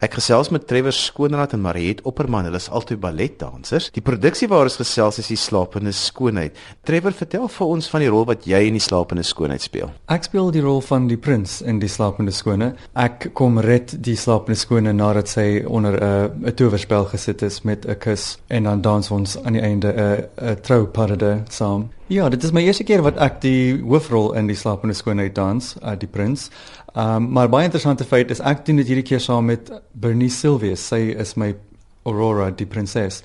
Ek gesels met Trevor Skoonraad en Mariet Opperman. Hulle is albei balletdansers. Die produksie waar ons gesels is die slapende skoonheid. Trevor, vertel vir ons van die rol wat jy in die slapende skoonheid speel. Ek speel die rol van die prins in die slapende skone. Ek kom red die slapende skone nadat sy onder 'n 'n towerspel gesit is met 'n kus en dan dans ons aan die einde 'n 'n trouparade saam. Ja, dit is my eerste keer wat ek die hoofrol in die slapende skoonheid dans, uh, die prins. Um maar baie interessante feit is ek doen dit hierdie keer saam met Bernice Silvius. Sy is my Aurora die prinses.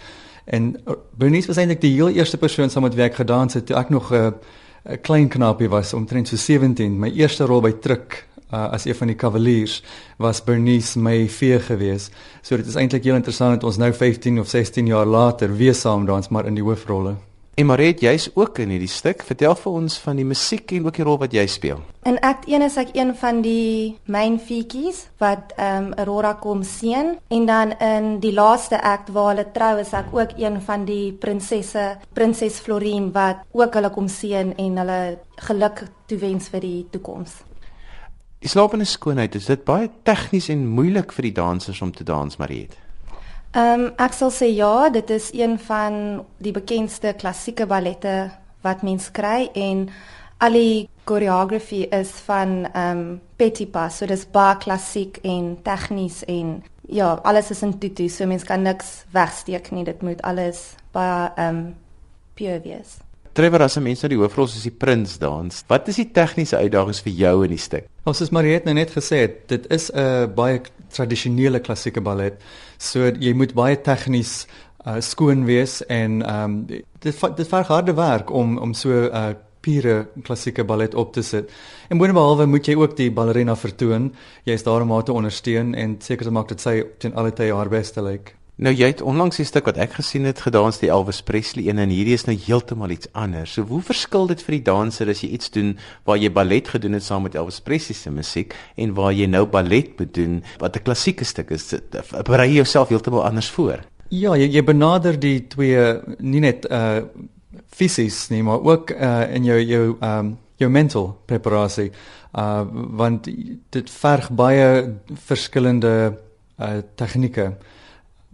En uh, Bernice was eintlik die heel eerste persoon saam met wie ek gedans het toe ek nog 'n uh, klein knaapie was, omtrent so 17. My eerste rol by Truk uh, as een van die kavaliers was Bernice my fee gewees. So dit is eintlik heel interessant dat ons nou 15 of 16 jaar later weer saam dans maar in die hoofrolle. En Mariet, jy's ook in hierdie stuk. Vertel vir ons van die musiek en ook die rol wat jy speel. In act 1 is ek een van die main feetjies wat ehm um, Aurora kom sien en dan in die laaste act waar hulle trou is ek ook een van die prinsesse, prinses Florine wat ook hulle kom sien en hulle geluk toewens vir die toekoms. Die slapende skoonheid, is dit baie tegnies en moeilik vir die dansers om te dans, Mariet? Ehm um, ek sal sê ja, dit is een van die bekendste klassieke ballette wat mens kry en al die choreography is van ehm um, Petipa, so dis baie klassiek en tegnies en ja, alles is in tutu, so mens kan niks wegsteek nie. Dit moet alles baie ehm um, pure wees. Trevor as 'n mens nou die hoofrol soos die prins dans. Wat is die tegniese uitdagings vir jou in die stuk? Ons is Mariet nou net gesê het, dit is 'n baie tradisionele klassieke ballet. So jy moet baie tegnies uh, skoon wees en ehm um, dit dit verg harde werk om om so 'n uh, pure klassieke ballet op te sit. En boonop moet jy ook die ballerina vertoon. Jy is daar om haar te ondersteun en seker te maak dat sy ten alle tye haar beste lyk. Like. Nou jy het onlangs 'n stuk wat ek gesien het gedans die Elvis Presley een en hierdie is nou heeltemal iets anders. So hoe verskil dit vir die danser as jy iets doen waar jy ballet gedoen het saam met Elvis Presley se musiek en waar jy nou ballet moet doen wat 'n klassieke stuk is? Berei jouself heeltemal anders voor? Ja, jy, jy benader die twee nie net uh fisies nie, maar ook uh in jou jou um jou mental preparasie. Uh want dit verg baie verskillende uh tegnieke.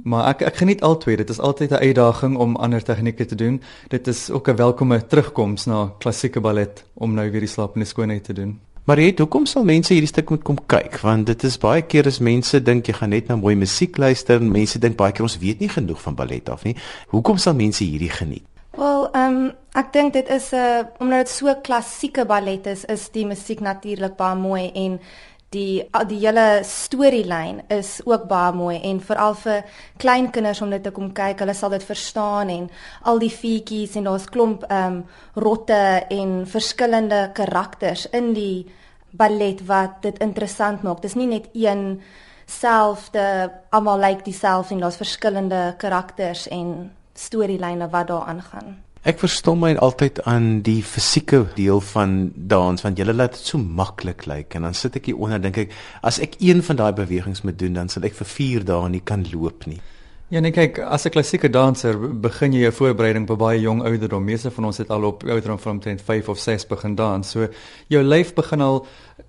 Maar ek ek geniet albei. Dit is altyd 'n uitdaging om ander tegnieke te doen. Dit is ook 'n welkome terugkoms na klassieke ballet om nou weer die slapende skoonheid te doen. Maar jy, hoekom sal mense hierdie stuk moet kom kyk? Want dit is baie keer as mense dink jy gaan net na mooi musiek luister en mense dink baie keer ons weet nie genoeg van ballet af nie. Hoekom sal mense hierdie geniet? Wel, ehm um, ek dink dit is 'n uh, omdat dit so klassieke ballet is, is die musiek natuurlik baie mooi en die die hele storielyn is ook baie mooi en veral vir klein kinders om dit te kom kyk, hulle sal dit verstaan en al die feetjies en daar's klomp ehm um, rotte en verskillende karakters in die ballet wat dit interessant maak. Dis nie net een selfde almal lyk like dieselfde en daar's verskillende karakters en storielyne wat daar aangaan. Ek verstom my altyd aan die fisieke deel van dans want julle laat dit so maklik lyk en dan sit ek hier onder dink ek as ek een van daai bewegings moet doen dan sal ek vir 4 dae nie kan loop nie. Ja nee kyk as 'n klassieke danser begin jy jou voorbereiding by baie jong ouderdom. Meeste van ons het al op ouderdom van omtrent 5 of 6 begin dans. So jou lyf begin al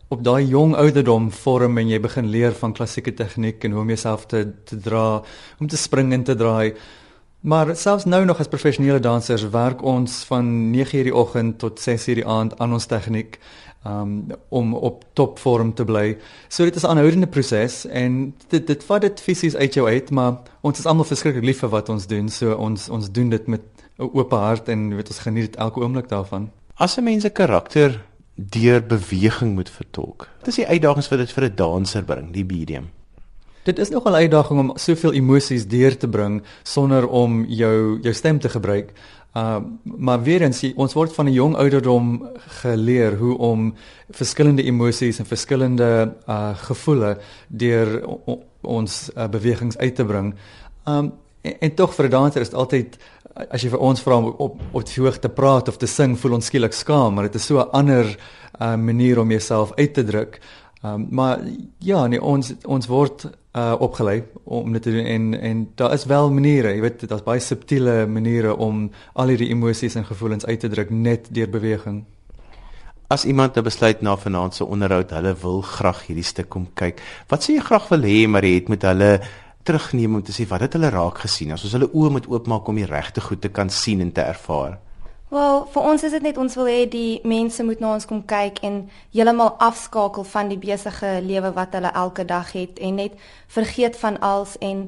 op daai jong ouderdom vorm en jy begin leer van klassieke tegniek en hoe om jouself te te dra, om te spring en te draai. Maar selfs nou nog as professionele dansers werk ons van 9:00 die oggend tot 6:00 die aand aan ons tegniek um, om op topvorm te bly. So dit is 'n aanhoudende proses en dit dit vat dit fisies uit jou uit, maar ons is almal verskriklik lief vir wat ons doen. So ons ons doen dit met 'n oop hart en weet ons geniet elke oomblik daarvan. As 'n mens 'n karakter deur beweging moet vertolk. Wat is die uitdagings wat dit vir 'n danser bring, die medium? Dit is nog 'n uitdaging om soveel emosies deur te bring sonder om jou jou stem te gebruik. Uh maar weer eens ons word van 'n jong ouderdom geleer hoe om verskillende emosies en verskillende uh gevoele deur ons uh, bewegings uit te bring. Um en, en tog vir 'n danser is dit altyd as jy vir ons vra om op op die hoog te praat of te sing, voel ons skielik skaam, maar dit is so 'n ander uh manier om jouself uit te druk. Um maar ja, nee, ons ons word uh opgelei om dit te doen en en daar is wel maniere, jy weet, daar's baie subtiele maniere om al hierdie emosies en gevoelens uit te druk net deur beweging. As iemand nou besluit na vanaand se onderhoud, hulle wil graag hierdie stuk kom kyk. Wat sê jy graag wil hê Mariet moet hulle terugneem om te sê wat het hulle raak gesien? As ons hulle oë moet oopmaak om die regte goed te kan sien en te ervaar. Wel, vir ons is dit net ons wil hê die mense moet na ons kom kyk en heeltemal afskakel van die besige lewe wat hulle elke dag het en net vergeet van alles en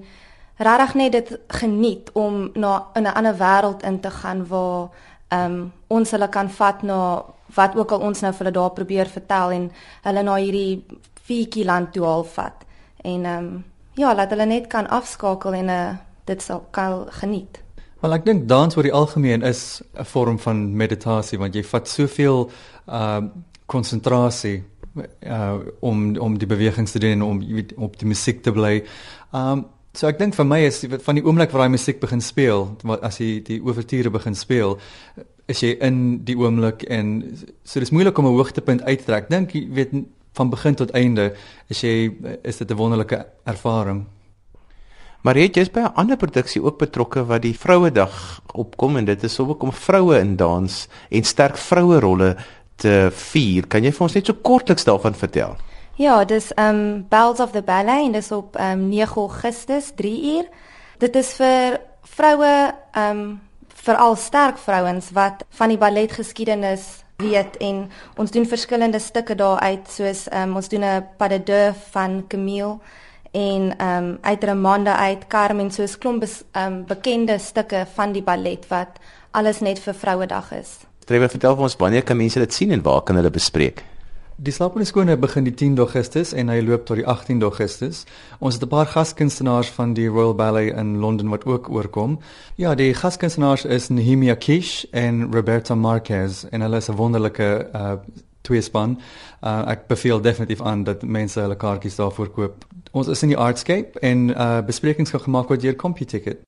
regtig net dit geniet om na in 'n ander wêreld in te gaan waar ehm um, ons hulle kan vat na wat ook al ons nou vir hulle daar probeer vertel en hulle na hierdie fietjie land toe al vat. En ehm um, ja, laat hulle net kan afskakel en uh, dit sal kan geniet. Wel ek dink dans oor die algemeen is 'n vorm van meditasie want jy vat soveel ehm uh, konsentrasie uh om om die bewegings te doen en om weet, op die musiek te bly. Ehm um, So ek dink vir my is van die oomblik waar daai musiek begin speel, as jy die ouverture begin speel, is jy in die oomblik en so dis moeilik om 'n hoogtepunt uit te trek. Dink jy weet van begin tot einde is jy is dit 'n wonderlike ervaring. Maar jy is by 'n ander produksie ook betrokke wat die Vrouedag opkom en dit is ook om vroue in dans en sterk vroue rolle te vier. Kan jy vir ons net so kortliks daarvan vertel? Ja, dis um Bells of the Ballet en dis op um 9 Augustus 3 uur. Dit is vir vroue um veral sterk vrouens wat van die balletgeskiedenis weet en ons doen verskillende stukke daar uit soos um ons doen 'n pas de deux van Camille en um uit Ramanda uit Carmen soos klomp um bekende stukke van die ballet wat alles net vir Vrouedag is. Trevor vertel vir ons wanneer kan mense dit sien en waar kan hulle bespreek? Die slapende skone begin die 10 Augustus en hy loop tot die 18 Augustus. Ons het 'n paar gaskunstenaars van die Royal Ballet in Londen wat ook oorkom. Ja, die gaskunstenaars is Nehemia Kish en Roberta Marquez en hulle is 'n wonderlike uh twee span. Uh ek beveel definitief aan dat mense hulle kaartjies daarvoor koop. Ons is in die Artscape en uh besprekings gaan gemaak word deur CompuTicket.